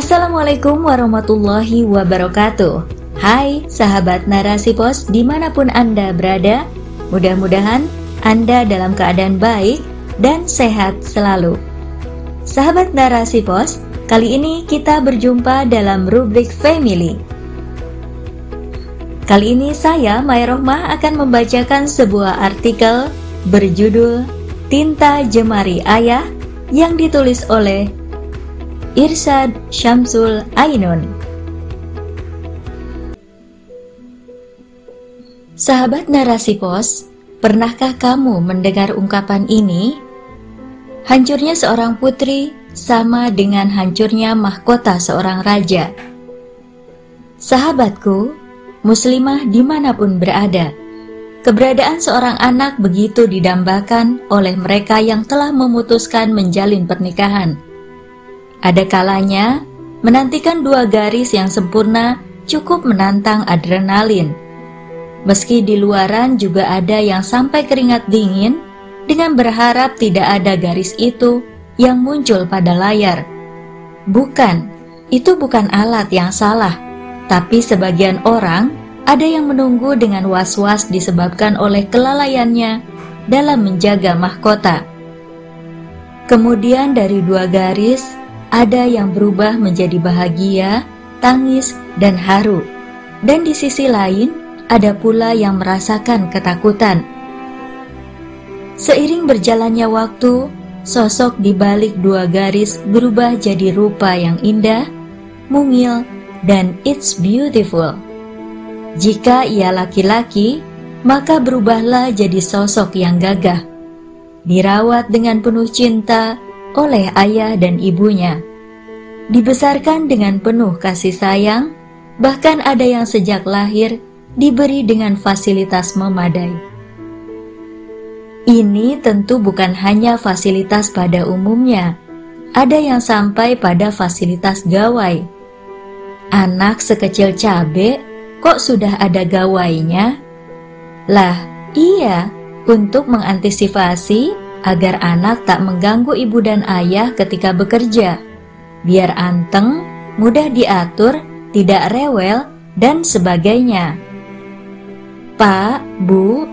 Assalamualaikum warahmatullahi wabarakatuh. Hai sahabat narasi pos di mana pun Anda berada Mudah-mudahan Anda dalam keadaan baik dan sehat selalu. Sahabat narasi pos, kali ini kita berjumpa dalam rubrik Family. Kali ini saya, Maya Rohmah, akan membacakan sebuah artikel berjudul Tinta Jemari Ayah yang ditulis oleh Irsad Syamsul Ainun. Sahabat narasi pos, pernahkah kamu mendengar ungkapan ini? Hancurnya seorang putri sama dengan hancurnya mahkota seorang raja. Sahabatku, muslimah di mana pun berada, Keberadaan seorang anak begitu didambakan oleh mereka yang telah memutuskan menjalin pernikahan. Ada kalanya, menantikan dua garis yang sempurna cukup menantang adrenalin. Meski di luaran juga ada yang sampai keringat dingin dengan berharap tidak ada garis itu yang muncul pada layar. Bukan, itu bukan alat yang salah, tapi sebagian orang ada yang menunggu dengan was-was disebabkan oleh kelalaiannya dalam menjaga mahkota. Kemudian dari dua garis, ada yang berubah menjadi bahagia, tangis, dan haru. Dan di sisi lain, ada pula yang merasakan ketakutan. Seiring berjalannya waktu, sosok di balik dua garis berubah jadi rupa yang indah, mungil, dan it's beautiful. Jika ia laki-laki, maka berubahlah jadi sosok yang gagah. Dirawat dengan penuh cinta oleh ayah dan ibunya. Dibesarkan dengan penuh kasih sayang, bahkan ada yang sejak lahir diberi dengan fasilitas memadai. Ini tentu bukan hanya fasilitas pada umumnya, ada yang sampai pada fasilitas gawai. Anak sekecil cabai Kok sudah ada gawainya? Lah, iya, untuk mengantisipasi agar anak tak mengganggu ibu dan ayah ketika bekerja. Biar anteng, mudah diatur, tidak rewel, dan sebagainya. Pak, Bu,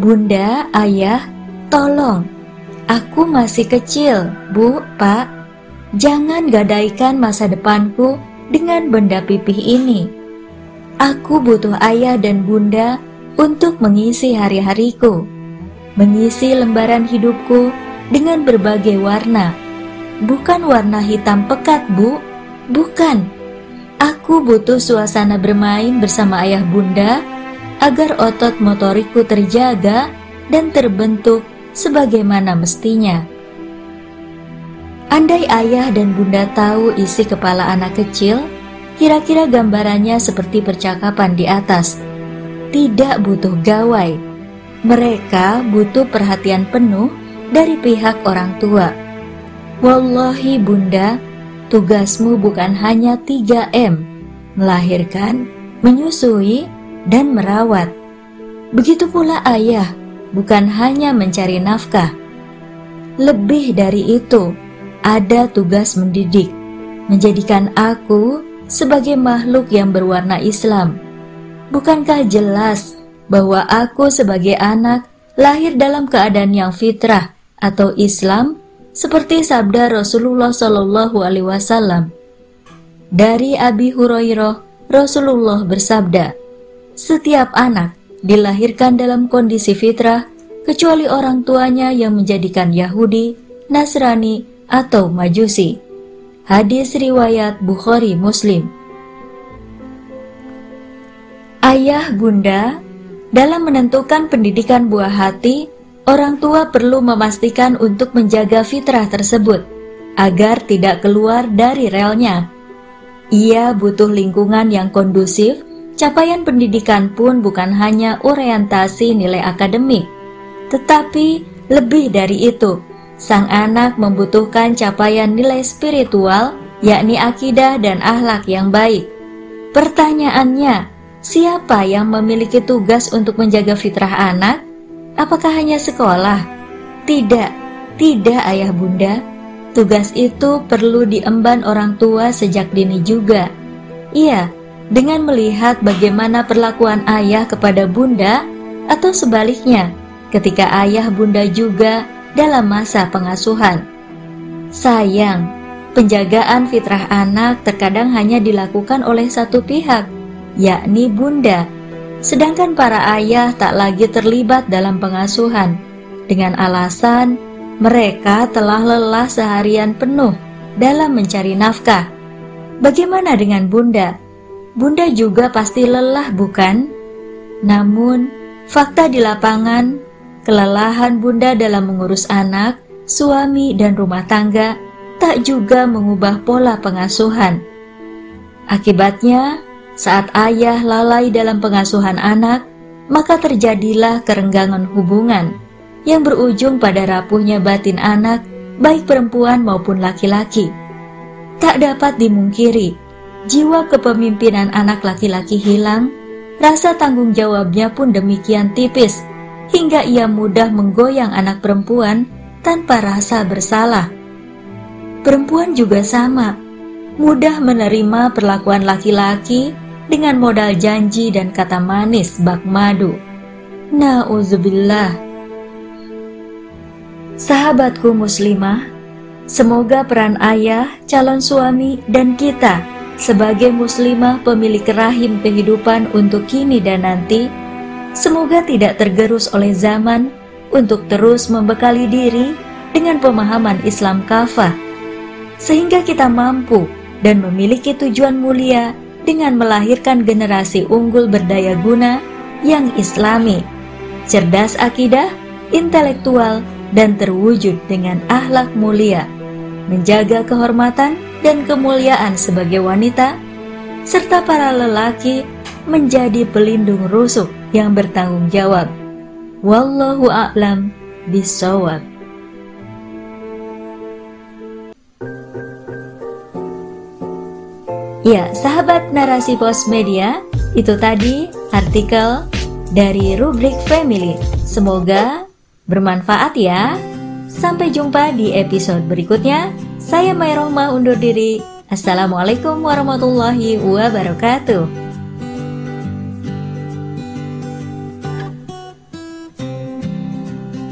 Bunda, Ayah, tolong. Aku masih kecil, Bu, Pak. Jangan gadaikan masa depanku dengan benda pipih ini. Aku butuh ayah dan bunda untuk mengisi hari-hariku, mengisi lembaran hidupku dengan berbagai warna. Bukan warna hitam pekat, Bu. Bukan. Aku butuh suasana bermain bersama ayah bunda agar otot motorikku terjaga dan terbentuk sebagaimana mestinya. Andai ayah dan bunda tahu isi kepala anak kecil, Kira-kira gambarannya seperti percakapan di atas. Tidak butuh gawai. Mereka butuh perhatian penuh dari pihak orang tua. Wallahi bunda, tugasmu bukan hanya 3M, melahirkan, menyusui, dan merawat. Begitu pula ayah, bukan hanya mencari nafkah. Lebih dari itu, ada tugas mendidik, menjadikan aku sebagai makhluk yang berwarna Islam. Bukankah jelas bahwa aku sebagai anak lahir dalam keadaan yang fitrah atau Islam seperti sabda Rasulullah Shallallahu alaihi wasallam. Dari Abi Hurairah, Rasulullah bersabda, "Setiap anak dilahirkan dalam kondisi fitrah kecuali orang tuanya yang menjadikan Yahudi, Nasrani, atau Majusi." Hadis riwayat Bukhari Muslim. Ayah bunda, dalam menentukan pendidikan buah hati, orang tua perlu memastikan untuk menjaga fitrah tersebut agar tidak keluar dari relnya. Ia butuh lingkungan yang kondusif, capaian pendidikan pun bukan hanya orientasi nilai akademik, tetapi lebih dari itu, sang anak membutuhkan capaian nilai spiritual, yakni akidah dan akhlak yang baik. Pertanyaannya, siapa yang memiliki tugas untuk menjaga fitrah anak? Apakah hanya sekolah? Tidak, tidak ayah bunda. tugas itu perlu diemban orang tua sejak dini juga. Iya, dengan melihat bagaimana perlakuan ayah kepada bunda atau sebaliknya ketika ayah bunda juga dalam masa pengasuhan. Sayang, penjagaan fitrah anak terkadang hanya dilakukan oleh satu pihak, yakni bunda, sedangkan para ayah tak lagi terlibat dalam pengasuhan dengan alasan mereka telah lelah seharian penuh dalam mencari nafkah. Bagaimana dengan bunda? Bunda juga pasti lelah, bukan? Namun, fakta di lapangan Kelelahan bunda dalam mengurus anak, suami, dan rumah tangga tak juga mengubah pola pengasuhan. Akibatnya, saat ayah lalai dalam pengasuhan anak, maka terjadilah kerenggangan hubungan yang berujung pada rapuhnya batin anak, baik perempuan maupun laki-laki. Tak dapat dimungkiri, jiwa kepemimpinan anak laki-laki hilang, rasa tanggung jawabnya pun demikian tipis hingga ia mudah menggoyang anak perempuan tanpa rasa bersalah. Perempuan juga sama, mudah menerima perlakuan laki-laki dengan modal janji dan kata manis bak madu. Nauzubillah. Sahabatku muslimah, semoga peran ayah, calon suami, dan kita sebagai muslimah pemilik rahim kehidupan untuk kini dan nanti semoga tidak tergerus oleh zaman untuk terus membekali diri dengan pemahaman Islam kafah, sehingga kita mampu dan memiliki tujuan mulia dengan melahirkan generasi unggul berdaya guna yang islami, cerdas akidah, intelektual, dan terwujud dengan akhlak mulia, menjaga kehormatan dan kemuliaan sebagai wanita, serta para lelaki menjadi pelindung rusuk yang bertanggung jawab. Wallahu a'lam bisawab. Ya, sahabat narasi pos media, itu tadi artikel dari rubrik family. Semoga bermanfaat ya. Sampai jumpa di episode berikutnya. Saya Mai Rohma undur diri. Assalamualaikum warahmatullahi wabarakatuh.